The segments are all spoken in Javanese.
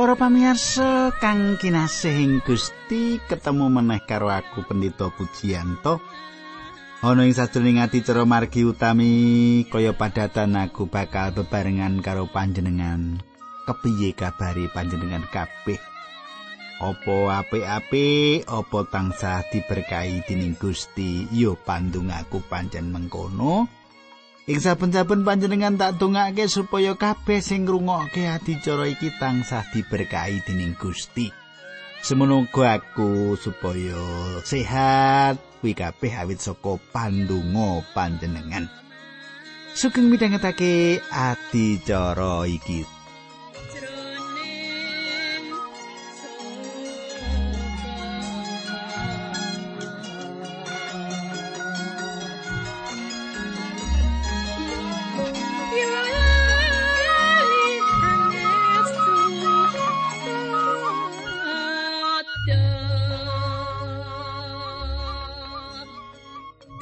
Para pamirsa kang kinasih Gusti, ketemu meneh karo aku Pendito Pujiyanto. Ana ing sajroning acara margi utami kaya padatan aku bakal bebarengan karo panjenengan. Kepiye kabari panjenengan kabeh? Apa apik-apik, apa tansah diberkahi dening Gusti? Yo pandungaku pancen mengkono. Ing saben-saben panjenengan tak dongake supaya kabeh sing ngrungokke adicara iki tansah diberkahi dening Gusti. Semono aku supaya sehat kuwi kabeh awit saka pandonga panjenengan. Sugeng midhangetake adicara iki.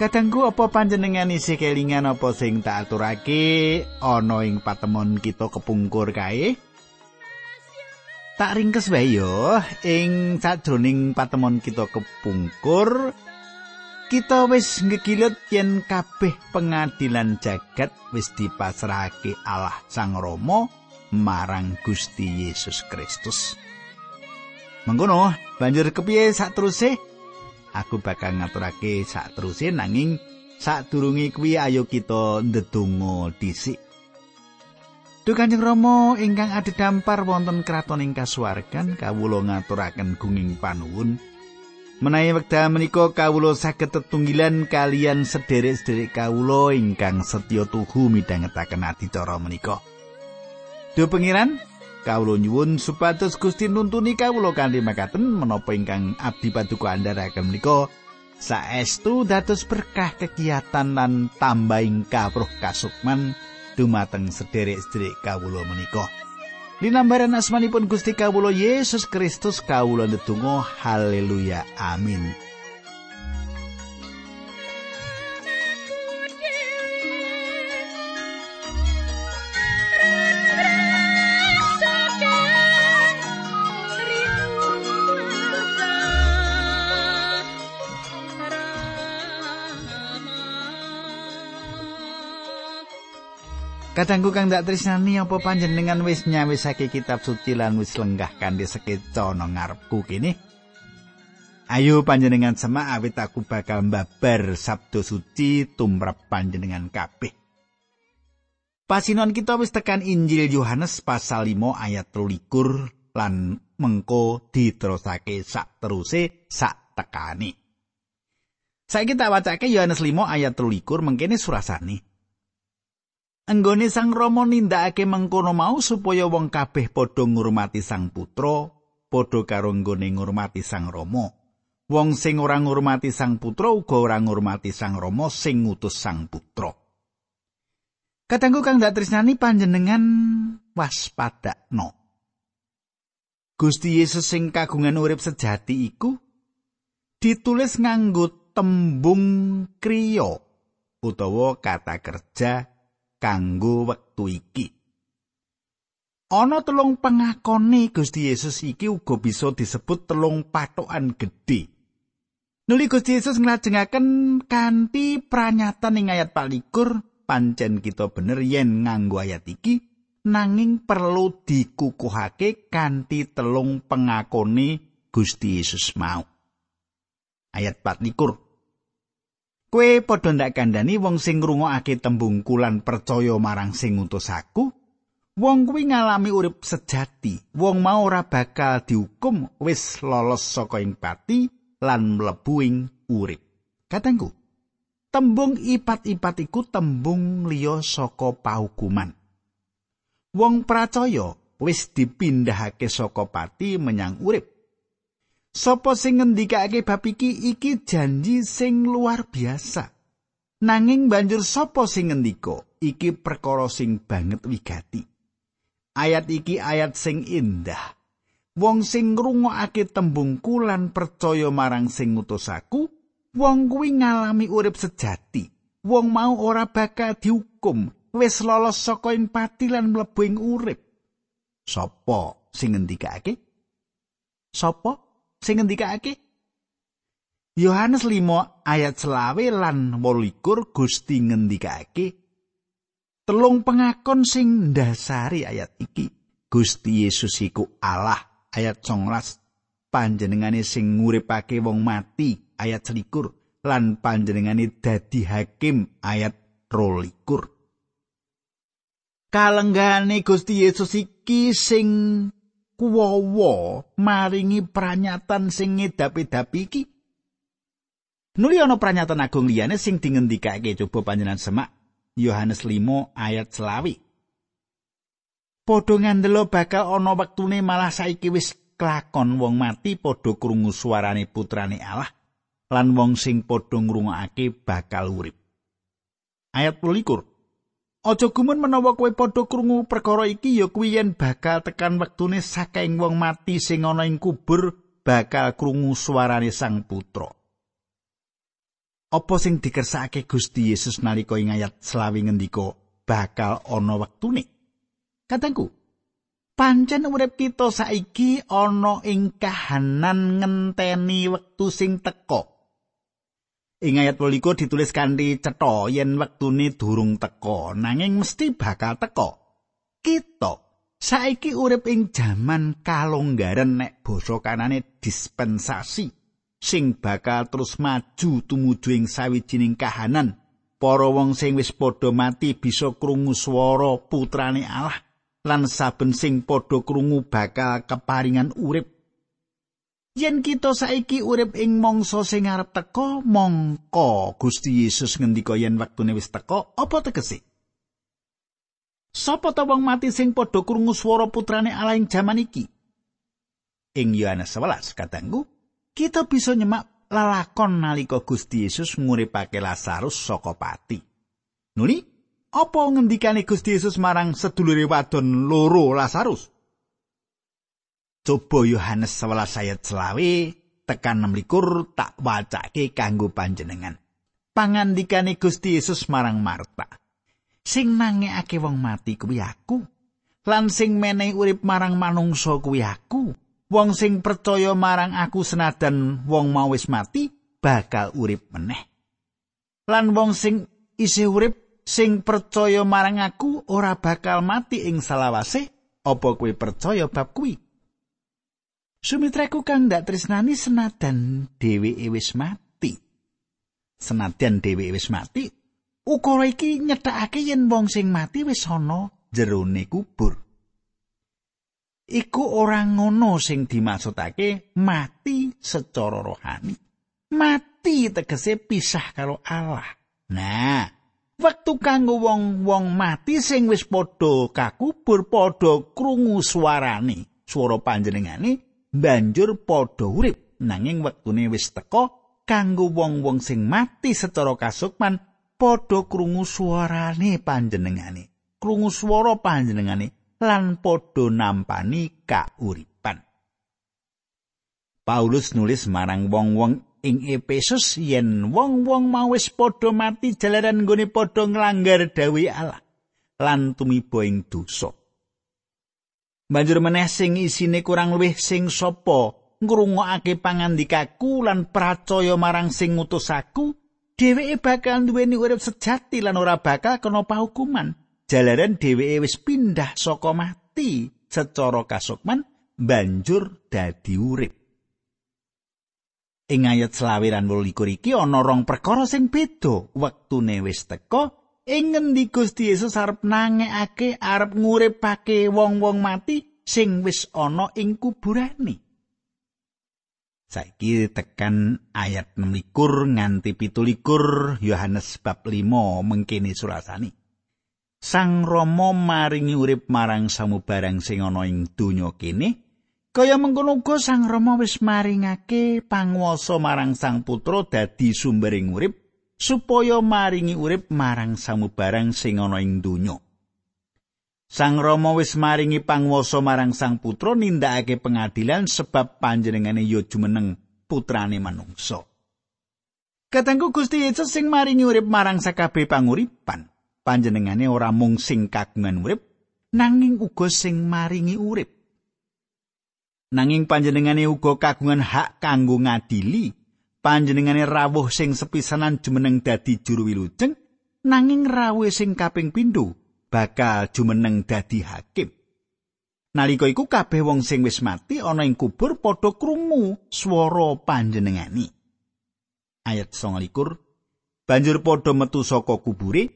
Kadangku apa panjenengan isi kelingan apa sing tak aturake ana ing patemon kita kepungkur kae? Tak ringkes wae yo ing sajroning patemon kita kepungkur kita wis ngegilut yen kabeh pengadilan jagat wis dipasrahake Allah Sang Rama marang Gusti Yesus Kristus. Mengkono, banjur kepiye sak teruse? Aku bakal ngaturake sak teruse nanging sadurunge kuwi ayo kita ndedonga dhisik. Duh Kanjeng Rama ingkang adhedhampar wonten kraton ing kasuwargan kawula ngaturaken gunging panuwun. Menawi wekdal menika kawula saged tetunggilan kalian sederek-sederek kawula ingkang setya tuhu midhangetaken adicara menika. Duh Pangeran kawula nyuwun supados Gusti nuntuni kawula kanthi makaten menapa ingkang abdi paduka andharaken menika saestu dados berkah kegiatan lan tambahing kawruh kasukman dumateng sederek-sederek kawula menika. Linambaran asmanipun Gusti kawula Yesus Kristus kawula ndedonga haleluya amin. Kadangku kang dak tresnani apa panjenengan wis nyawisake kitab suci lan wis lenggah kanthi sekeca ana ngarepku kene. Ayo panjenengan semak awit aku bakal mbabar sabdo suci tumrap panjenengan kabeh. Pasinon kita wis tekan Injil Yohanes pasal 5 ayat 23 lan mengko diterusake sak teruse sak tekani. Saiki tak wacake Yohanes 5 ayat 23 mengkene surasane. Anggone Sang Rama nindakake mengkono mau supaya wong kabeh padha ngurmati Sang Putra padha karo nggone ngurmati Sang Rama. Wong sing ora ngurmati Sang Putra uga ora ngurmati Sang Rama sing ngutus Sang Putra. Katanggu kang dak tresnani panjenengan waspadakno. Gusti Yesus sing kagungan urip sejati iku ditulis nganggo tembung kriya utawa kata kerja kanggo wektu iki. Ana telung pengakone Gusti Yesus iki uga bisa disebut telung patokan gedhe. Nuli Gusti Yesus nglajengaken kanthi pranyatan ing ayat 24 pancen kita bener yen nganggo ayat iki nanging perlu dikukuhake kanthi telung pengakone Gusti Yesus mau. Ayat 24 Kowe padha ndak kandhani wong sing ngrungokake tembung kulan percaya marang sing ngutus aku, wong kuwi ngalami urip sejati. Wong mau ora bakal dihukum wis lolos saka ing pati lan mlebu ing urip. Katengku, tembung ipat-ipat iku tembung liya saka pahukuman. Wong percaya wis dipindahake saka pati menyang urip. Sopo sing ngendikake bab iki iki janji sing luar biasa. Nanging banjur sopo sing ngendika iki perkara sing banget wigati. Ayat iki ayat sing indah. Wong sing ngrungokake tembung kulan percaya marang sing ngutus aku, wong kuwi ngalami urip sejati. Wong mau ora bakal dihukum, wis lolos saka pati lan mlebu ing urip. Sopo sing ngendikake? Sopo sing ngendikake? Yohanes 5 ayat selawe lan 28 Gusti ngendikake telung pengakon sing ndasari ayat iki Gusti Yesus iku Allah ayat 19 panjenengane sing nguripake wong mati ayat selikur lan panjenengane dadi hakim ayat rolikur kalenggane Gusti Yesus iki sing kuwowo maringi pranyatan sing ngedapi-dapi iki Nuli ana pranyatan agung liyane sing dingendikake coba panjenengan semak Yohanes 5 ayat selawi. Padha ngandelo bakal ana wektune malah saiki wis klakon wong mati padha krungu suarane putrane Allah lan wong sing padha ngrungokake bakal urip. Ayat 21. Aja gumun menawa kowe padha krungu perkara iki ya kuwi yen bakal tekan wektune saking wong mati sing ana ing kubur bakal krungu suarane sang putra. Apa sing dikersakake Gusti Yesus nalika ing ayat selawi ngendika bakal ana wektune? Katengku, pancen urip kita saiki ana ing kahanan ngenteni wektu sing teka. Ing ayat 12 ditulis kanthi cetha yen wektune durung teka, nanging mesti bakal teka. Kita saiki urip ing jaman kalonggaran nek basa kanane dispensasi sing bakal terus maju tumuju ing sawijining kahanan. Para wong sing wis padha mati bisa krungu swara putrane Allah lan saben sing padha krungu bakal keparingan urip Yen kita saiki urip ing mangsa sing arep teka, mongko Gusti Yesus ngendika yen wektune wis teka, apa tegese? Sapa ta wong mati sing padha krungu swara putrane Allah ing jaman iki? Ing Yohanes 11 katanggu, kita bisa nyemak lalakon nalika Gusti Yesus nguripake Lazarus saka pati. Nuli, apa ngendikane Gusti Yesus marang sedulure wadon loro Lazarus? Coba Yohanes 11 ayat selawe tekan 26 tak wacake kanggo panjenengan. Pangandikane Gusti Yesus marang Marta. Sing nangekake wong mati kuwi aku. Lan sing menehi urip marang manungsa kuwi aku. Wong sing percaya marang aku senadan wong mau wis mati bakal urip meneh. Lan wong sing isih urip sing percaya marang aku ora bakal mati ing salawase. Apa kuwi percaya bab kuwi? Sumitraku kang ndak tresnani senadan dheweke wis mati. Senadan dheweke wis mati, ukara iki nyethakake yen wong sing mati wis ana jerone kubur. Iku ora ngono sing dimaksudake mati secara rohani. Mati tegese pisah karo Allah. Nah, wektu kanggo wong-wong mati sing wis padha kakubur padha krungu suarane, swara panjenengane banjur padha urip. Nanging wektune wis teka kanggo wong-wong sing mati secara kasukman padha krungu suarane panjenengane. Krungu swara panjenengane lan padha nampani kauripan. Paulus nulis marang wong-wong ing Efesus yen wong-wong mau wis padha mati jalaran nggone padha nglanggar dawuh Allah lan tumiba ing dosa Banjur meneh sing isine kurang luwih sing sapa ngrungokake pangandikaku lan percaya marang sing ngutus aku, dheweke bakal duweni urip sejati lan ora bakal kena pahukuman. Jalaran dheweke wis pindah saka mati secara kasukman banjur dadi urip. Ing ayat selawiran 28 iki ana rong perkara sing beda. Wektune wis teka ing ngendi Gusti Yesus arep nangekake arep nguripake wong-wong mati sing wis ana ing kuburane. Saiki tekan ayat 6 nganti 17 Yohanes bab 5 mengkene surasani. Sang Rama maringi urip marang samubarang sing ana ing donya kene. Kaya mengkono uga Sang Rama wis maringake panguwasa marang Sang Putra dadi sumbering urip supaya maringi urip marang samubarang sing ana ing donya. Sang Rama wis maringi panguwasa marang Sang Putra nindakake pengadilan sebab panjenengane ya jumeneng putrane manungsa. Katengku Gusti Yesus sing maringi urip marang sakabeh panguripan. Panjenengane ora mung sing kagungan urip, nanging uga sing maringi urip. Nanging panjenengane uga kagungan hak kanggo ngadili. Panjenengane rawuh sing sepisanan jumeneng dadi juru wilujeng, nanging rawuh sing kaping pindho bakal jumeneng dadi hakim. Nalika iku kabeh wong sing wis mati ana ing kubur padha krungu swara panjenengani. Ayat 29 Banjur padha metu saka kubure,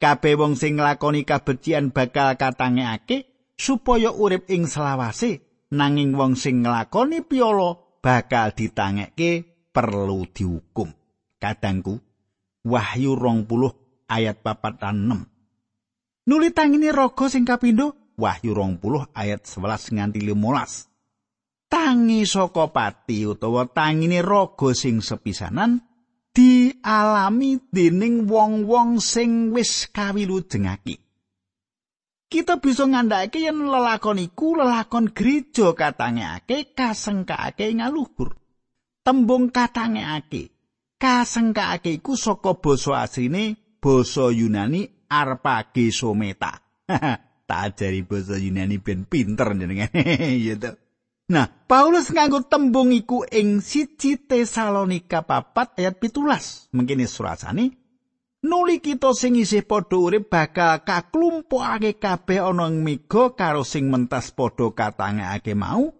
kabeh wong sing nglakoni kabecikan bakal katangekake supaya urip ing selawase, nanging wong sing nglakoni piolo bakal ditangekke perlu dihukum. Kadangku, Wahyu 20 ayat 4 6. Nuli tangine raga sing kapindho Wahyu 20 ayat 11 nganti 15. Tangi pati utawa tangine raga sing sepisanan dialami dening wong-wong sing wis kawilujengake. Kita bisa ngandhakake yen lelakon iku lelakon gereja katangekake kasengkake ngaluhur. Tembung katangekake kasengkake iku saka basa asline basa Yunani arpagesometa. tak ajari basa Yunani ben pinter jenenge ya Nah, Paulus nganggo tembung iku ing siji Tesalonika papat ayat pitulas. Mungkin surasane nuli kita sing isih padha urip bakal kaklumpukake kabeh ana ing mega karo sing mentas padha katangake mau.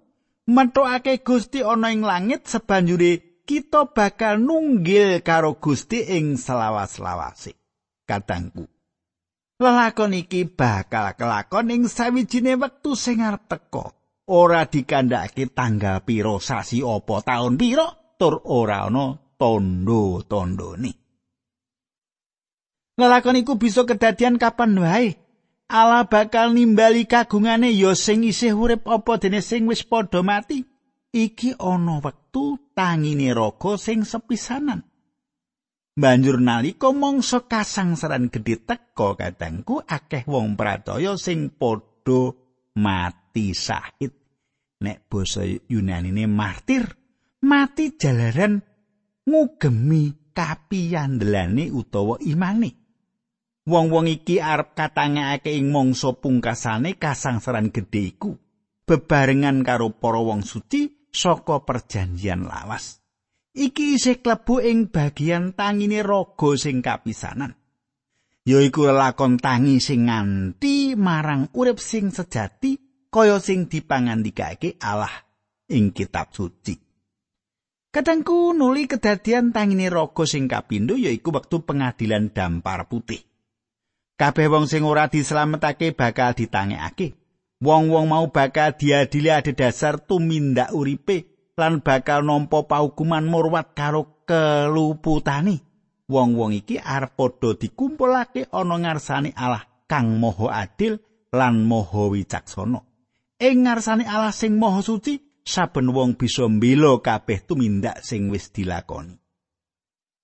Metokake Gusti ana ing langit sebanjure kita bakal nunggil karo Gusti ing selawas-lawase. Kadangku. Lelakon iki bakal kelakon ing sawijine wektu sing arep teka. Ora dikandhakake tanggal pira sasi apa taun pira tur ora ana tondo-tondone. Lelakon iku bisa kedadian kapan wae. Allah bakal nimbali kagungane ya sing isih urip apa dene sing wis padha mati. Iki ana wektu tangine raga sing sepisanan. Banjur nalika mangsa kasangsaran gedhe teka kadangku akeh wong pradaya sing padha mati sahid. Nek basa Yunanine martir, mati jalaran ngugemi kapiyandelane utawa imane. Wong-wong iki arep katangekake ing mangsa pungkasane kasangsaran gedhe iku bebarengan karo para wong suci saka perjanjian lawas. iki isih klebu ing bagian tangine raga sing kapisanan yaiku lakon tangi sing nganti marang urip sing sejati kaya sing dipangandikake Allah ing kitab suci Kadangku nuli kedadian tangine raga sing kapindho yaiku wektu pengadilan dampar putih. Kabeh wong sing ora dislametake bakal ditangekake. Wong-wong mau bakal diadili adhedhasar tumindak uripe lan bakal nampa paukuman murwat karo keluputane. Wong-wong iki arep padha dikumpulake ana ngarsane Allah kang Maha Adil lan Maha Wicaksana. Ing ngarsane Allah sing Maha Suci, saben wong bisa mbela kabeh tumindak sing wis dilakoni.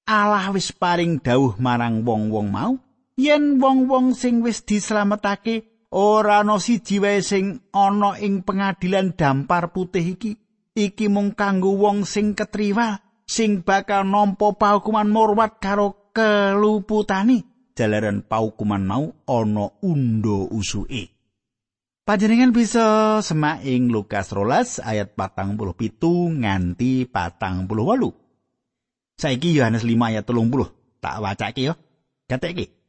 Allah wis paring dawuh marang wong-wong mau yen wong-wong sing wis dislametake ora ana siji wae sing ana ing pengadilan dampar putih iki iki mung kanggo wong sing ketriwa sing bakal nampa paukuman murwat karo keluputani jalaran paukuman mau ana undo usuke Panjenengan bisa semak ing Lukas rolas ayat patang puluh pitu nganti patang puluh walu. Saiki Yohanes 5 ayat telung puluh. Tak wacake yo. Gateke.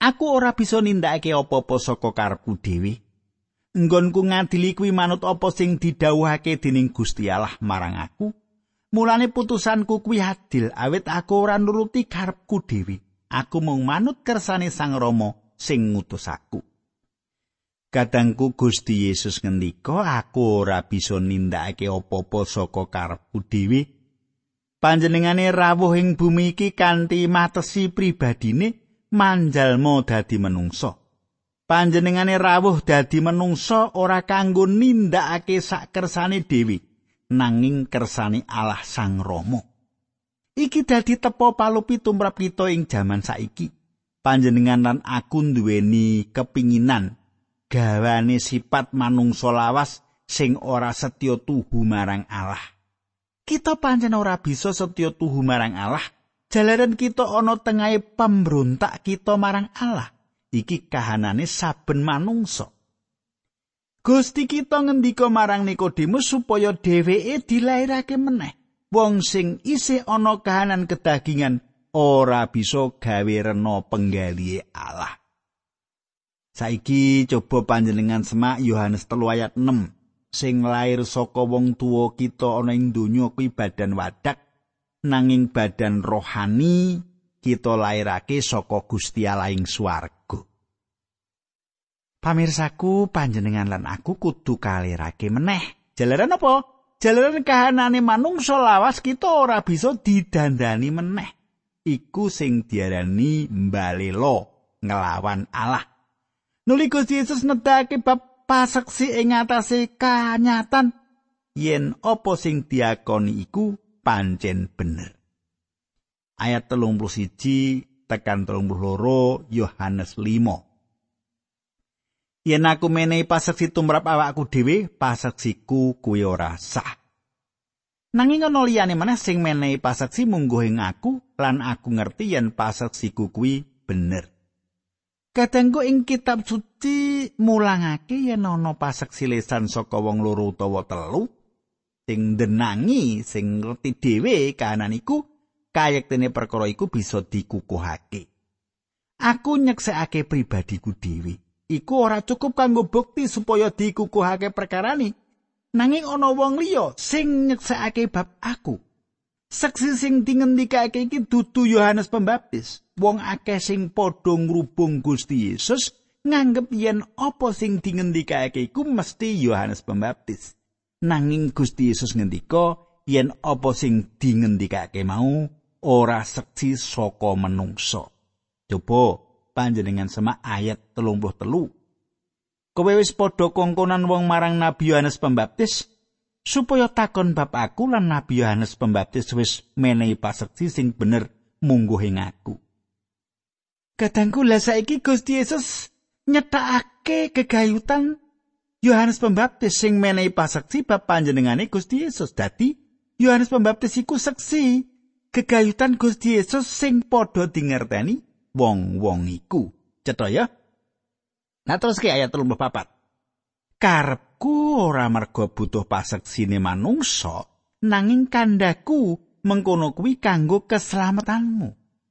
Aku ora bisa nindakake apa-apa saka karepku dhewe. nggonku ngadili kuwi manut apa sing didhawuhake dening Gusti Allah marang aku. Mulane putusanku kuwi adil awit aku ora nuruti karepku dhewe. Aku mung manut kersane Sang Rama sing ngutus aku. Kadangku Gusti Yesus ngendika aku ora bisa nindakake apa-apa saka karepku dhewe. Panjenengane rawuh ing bumi iki kanthi matesi pribadine manjalma dadi menungsa. Panjenengane rawuh dadi menungsa ora kanggo nindakake sak kersane dewi nanging kersane Allah Sang Rama. Iki dadi tepo palupi tumrap kita ing jaman saiki. Panjenengan lan aku duweni kepinginan gawane sifat manungsa lawas sing ora setya tuhu marang Allah. Kita pancen ora bisa setya tuhu marang Allah jalaran kita ana tengahe pemberontak kita marang Allah iki kahanane saben manungsa. Gusti kita ngendika marang Nikodemus supaya dheweke dilairake meneh. Wong sing isih ana kahanan kedagingan ora bisa gawe rena penggalihe Allah. Saiki coba panjenengan semak Yohanes 3 ayat 6. Sing lair saka wong tuwa kita ana ing donya kuwi badan wadak nanging badan rohani kita lairake saka Gusti Allah ing swarga. Pamirsaku panjenengan lan aku kudu kalirake meneh. Jalaran apa? Jalaran kahanane manungsa lawas kita ora bisa didandani meneh. Iku sing diarani mbalelo ngelawan Allah. Nuli Gusti Yesus nedake bab paseksi ing atase kanyatan yen apa sing diakoni iku pancen bener. Ayat telung puluh siji tekan telung puluh Yohanes 5. yen aku menehi paseksi tumrap awakku dhewe paseksiku kuwi ora sah nanging ana liyane maneh sing menehi paseksi munggo ing aku lan aku ngerti yen paseksiku kuwi bener Kadangku ing kitab suci mulangake yen ana paseksi lesan saka wong loro utawa telu sing denangi sing ngerti dhewe kahanan iku kayektene perkara iku bisa dikukuhake. Aku nyeksekake pribadiku dhewe. iku ora cukup kanggo bukti supaya dikukuhake perkarane nanging ana wong liya sing nyeksekake bab aku saksi sing dingendikake iki dudu Yohanes Pembaptis wong akeh sing padha ngrubung Gusti Yesus nganggep yen apa sing dingendikake iku mesti Yohanes Pembaptis nanging Gusti Yesus ngendika yen apa sing dingendikake mau ora seksi saka menungso coba panjenengan semak ayat telung puluh telu. Kowe wis padha kongkonan wong marang Nabi Yohanes Pembaptis supaya takon bab aku lan Nabi Yohanes Pembaptis wis menehi paseksi sing bener mungguh ing aku. Kadangku lah saiki Gusti Yesus nyetakake kegayutan Yohanes Pembaptis sing menehi paseksi bab panjenengane Gusti Yesus. Dadi Yohanes Pembaptis iku seksi kegayutan Gusti Yesus sing padha dingerteni wong-wong iku. Cetha ya. Nah terus ke ayat 34. Karepku ora merga butuh paseksine manungsa, nanging kandaku mengkono kuwi kanggo keselamatanmu.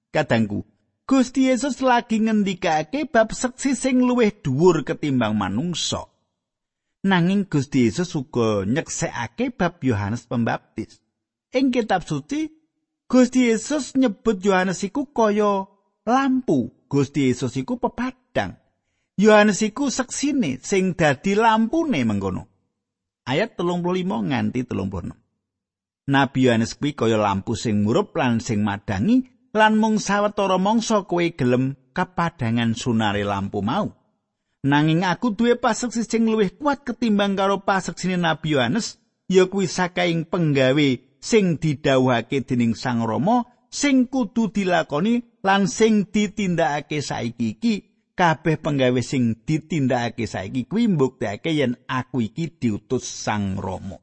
Kadangku, Gusti Yesus lagi ngendikake bab seksi sing luwih dhuwur ketimbang manungsa. Nanging Gusti Yesus uga nyeksekake bab Yohanes Pembaptis. Ing kitab suci, Gusti Yesus nyebut Yohanes iku kaya lampu. Gusti Yesus iku pepadang. Yohanes iku seksine sing dadi lampune mengkono. Ayat 35 nganti 36 Nabi Yohanes kuwi kaya lampu sing murup lan sing madangi lan mung sawetara mangsa kowe gelem kepadangan sunare lampu mau nanging aku duwe paseksi sing luwih kuat ketimbang karo paseksine Nabi Yohanes ya kuwi sakaing penggawe sing didhawuhake dening Sang Rama sing kudu dilakoni lan sing ditindakake saiki iki kabeh penggawe sing ditindakake saiki kuwi mbuktekake yen aku iki diutus Sang Rama.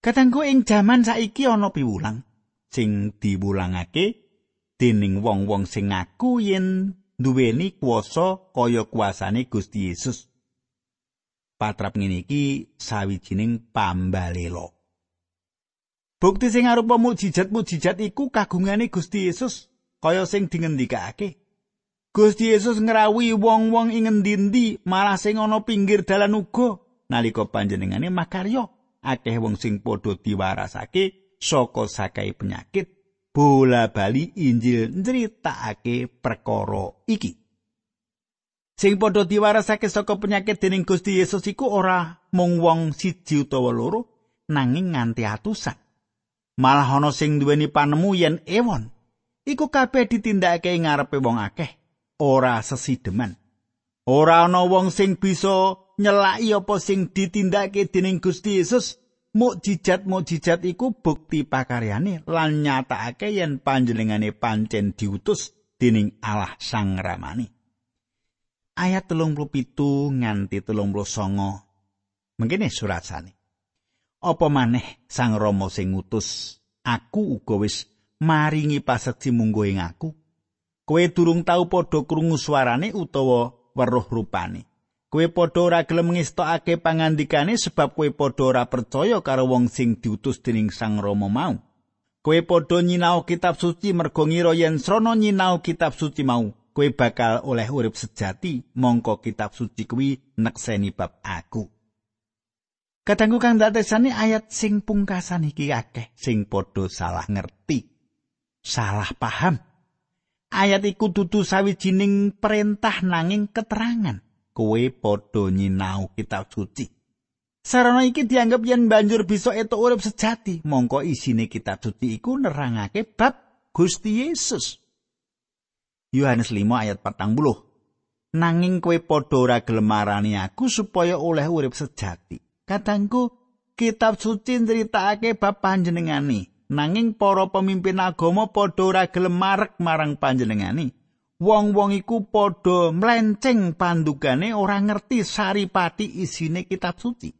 Katanggu ing jaman saiki ana piwulang sing diwulangake dening wong-wong sing ngaku yen duweni kuasa kaya kuasane Gusti Yesus. Patrap ngene iki sawijining pambalela. Bukti sing arupa mukjizat-mukjizat iku kagungane Gusti Yesus kaya sing dingendikake. Gusti Yesus ngrawuhi wong-wong ing ngendi malah sing ana pinggir dalan uga nalika panjenengane makarya akeh wong sing padha diwarasake saka sakai penyakit bola bali Injil nyritakake perkara iki. Sing padha diwarasake saka penyakit dening Gusti Yesus iku ora mung wong siji utawa loro nanging nganti atusan. Malah ana sing duweni panemu yen ewon iku kabeh ditindakake ngarepe wong akeh ora sesideman ora ana wong sing bisa nyelaki apa sing ditindakake dening Gusti Yesus mukjizat-mukjizat iku bukti pakaryane lan nyatakake yen panjenengane pancen diutus dening Allah Sang Ramani ayat 37 nganti 39 mengkene surat sane apa maneh Sang Rama sing ngutus aku uga wis maringi paseksi munggo ing aku. Kowe durung tau padha krungu swarane utawa weruh rupane. Kowe padha ora gelem ngestokake pangandikane sebab kowe padha ora percaya karo wong sing diutus dening Sang Rama mau. Kowe padha nyinau kitab suci mergo ngira yen srana nyinau kitab suci mau, kowe bakal oleh urip sejati, mongko kitab suci kuwi nekseni bab aku. Kadangku kang datesane ayat sing pungkasan iki akeh sing padha salah ngerti. Salah paham. Ayat iku dudu sawijining perintah nanging keterangan. Kowe padha nyinau kitab suci. Sarana iki dianggep yen banjur bisa etuk urip sejati, mongko isine kitab suci iku nerangake bab Gusti Yesus. Yohanes 5 ayat 40. Nanging kowe padha ora gelem marani aku supaya oleh urip sejati. Kadangku kitab suci nyritakake bab panjenengane. Nanging para pemimpin agama padha ora gelem marek marang panjenengane. Wong-wong iku padha mlenceng pandugane ora ngerti saripati isine kitab suci.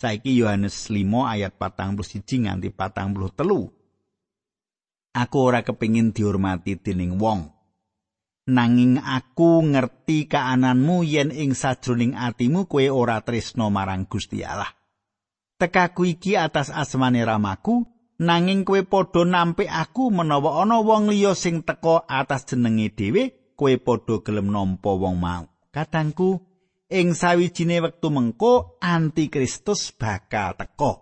Saiki Yohanes 5 ayat 41 nganti 43. Aku ora kepingin dihormati dening wong. Nanging aku ngerti kaananmu yen ing sajroning atimu kowe ora tresno marang Gusti Allah. Tekaku iki atas asmane ramaku, nanging kowe padha nampik aku menawa ana wong liya sing teka atas jenenge dhewe kowe padha gelem nampa wong mau. Kadangku ing sawijine wektu mengko antikristus bakal teka.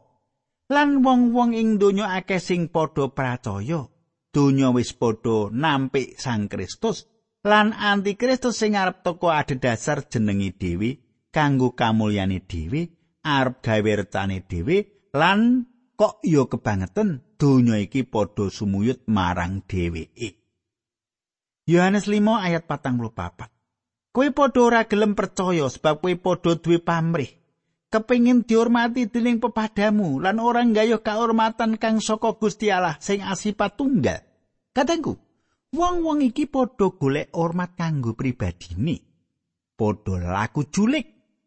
Lan wong-wong ing donya akeh sing padha percaya donya wis padha nampik sang Kristus lan antikristus sing arep teka adhedhasar jenenge dhewe kanggo kamulyane dhewe arep gawe recane dhewe lan kok ya kebangetan donya iki padha sumuyut marang dheweke. Yohanes 5 ayat 44. Kowe padha ora gelem percaya sebab kowe padha duwe pamrih. Kepingin dihormati dening pepadamu lan ora nggayuh kahormatan kang saka Gusti Allah sing asipat tunggal. Katengku, wong-wong iki padha golek hormat kanggo pribadine. Padha laku julik,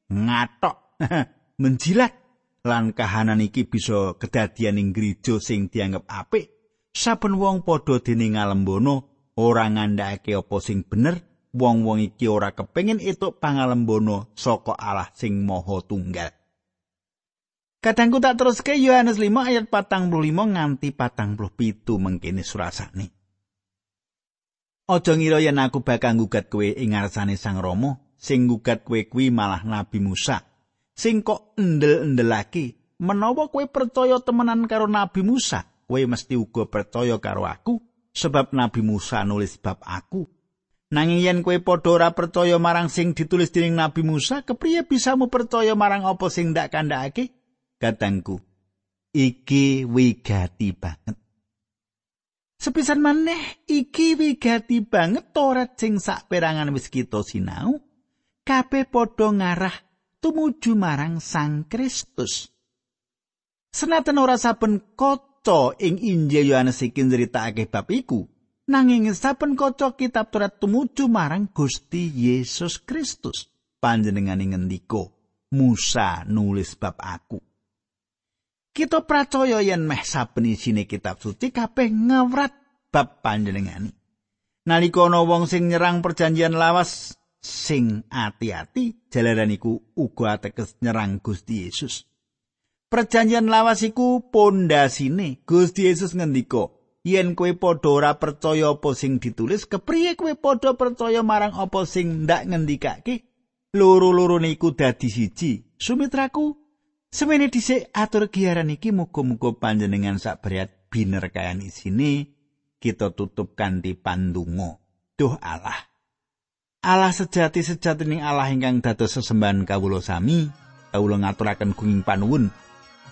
ngatok, menjilat lan kahanan iki bisa kedadian ing gereja sing dianggep apik saben wong padha dene ngalembono ora ngandhakake apa sing bener wong-wong iki ora kepengin etuk pangalembono saka Allah sing Maha Tunggal Kadangku tak terus ke Yohanes 5 ayat 45 nganti 47 mengkini surasane. Aja ngira yen aku bakal ngugat kowe ing ngarsane Sang Rama, sing ngugat kowe kuwi malah Nabi Musa. Sing kok endel-endelake menawa kowe percaya temenan karo Nabi Musa kowe mesti uga percaya karo aku sebab Nabi Musa nulis bab aku. Nanging yen kowe padha ora percaya marang sing ditulis dening Nabi Musa kepriye bisa mu percaya marang apa sing ndak kandhakake? Katangku iki wigati banget. Sepisan maneh iki wigati banget Toret sing sak perangan wis kita sinau. Kabeh padha ngarah tumuju marang Sang Kristus. Senajan ora saben kaca ing Injil Yohanes iki nyritakake bab iku, nanging saben kaca kitab Taurat tumuju marang Gusti Yesus Kristus. Panjenengane ngendika, Musa nulis bab aku. Kita percaya yen meh saben isine kitab suci kabeh ngawrat bab panjenengane. Nalika ana wong sing nyerang perjanjian lawas sing ati-ati jalaran iku uga ateges nyerang Gusti Yesus. Perjanjian lawas iku pondasine. Gusti Yesus ngendika, "Yen kowe padha ora percaya apa sing ditulis, kepriye kowe padha percaya marang apa sing ndak ngendikake?" Loro-lorone iku dadi siji. Sumitraku, semene dhisik atur giaran iki muga-muga panjenengan sak berat biner kayan isine kita tutup kanthi pandonga. Duh Allah, Allah sejati sejatining Allah ingkang dados sesembahan kawula sami kawula ngaturaken gunging panuwun.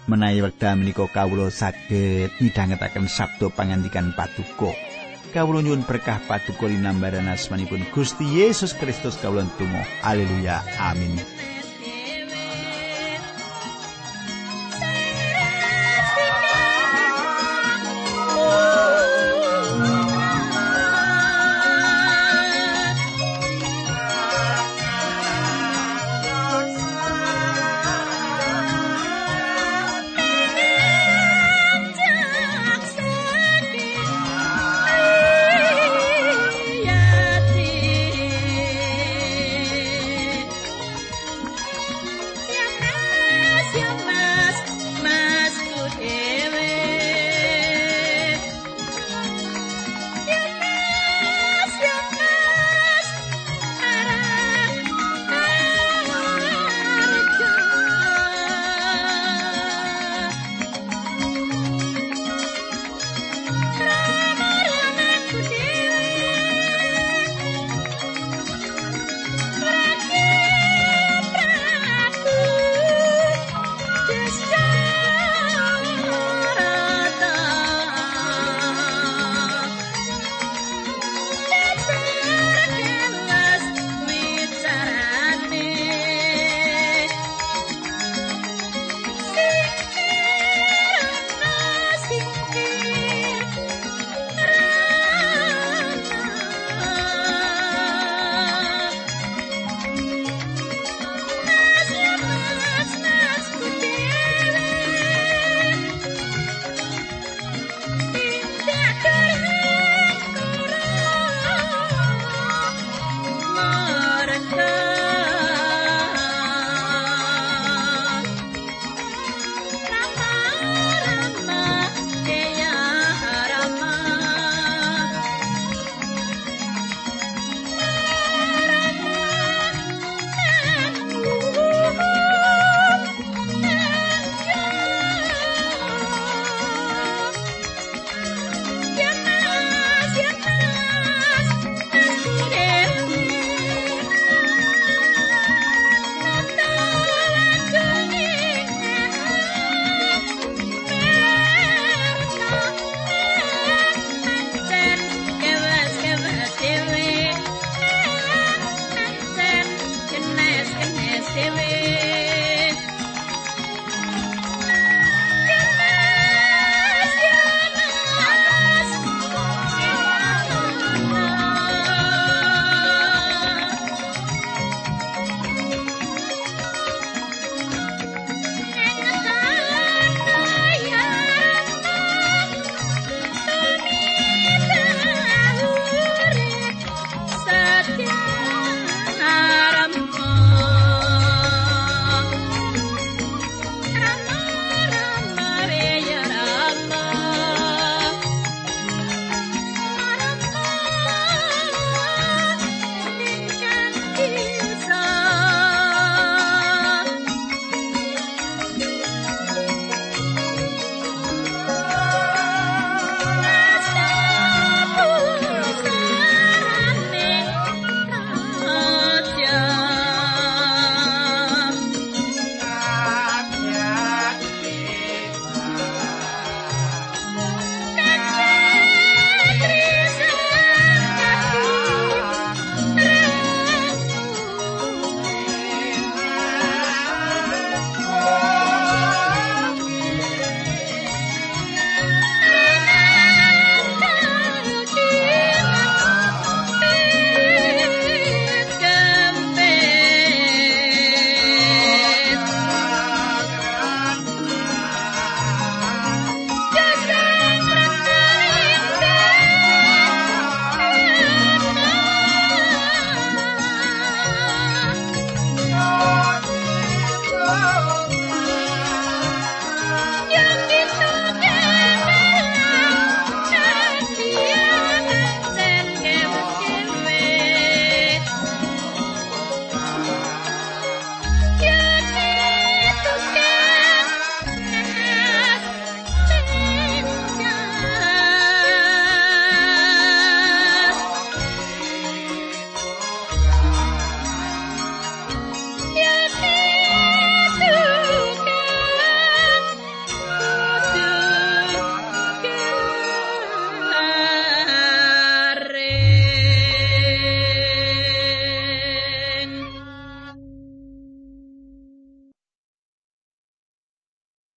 Menawi wekdal menika kawula saged midhangetaken sabda pangandikan paduka. Kawula nyuwun berkah paduka linambaran asmanipun Gusti Yesus Kristus kawula tumuh haleluya. Amin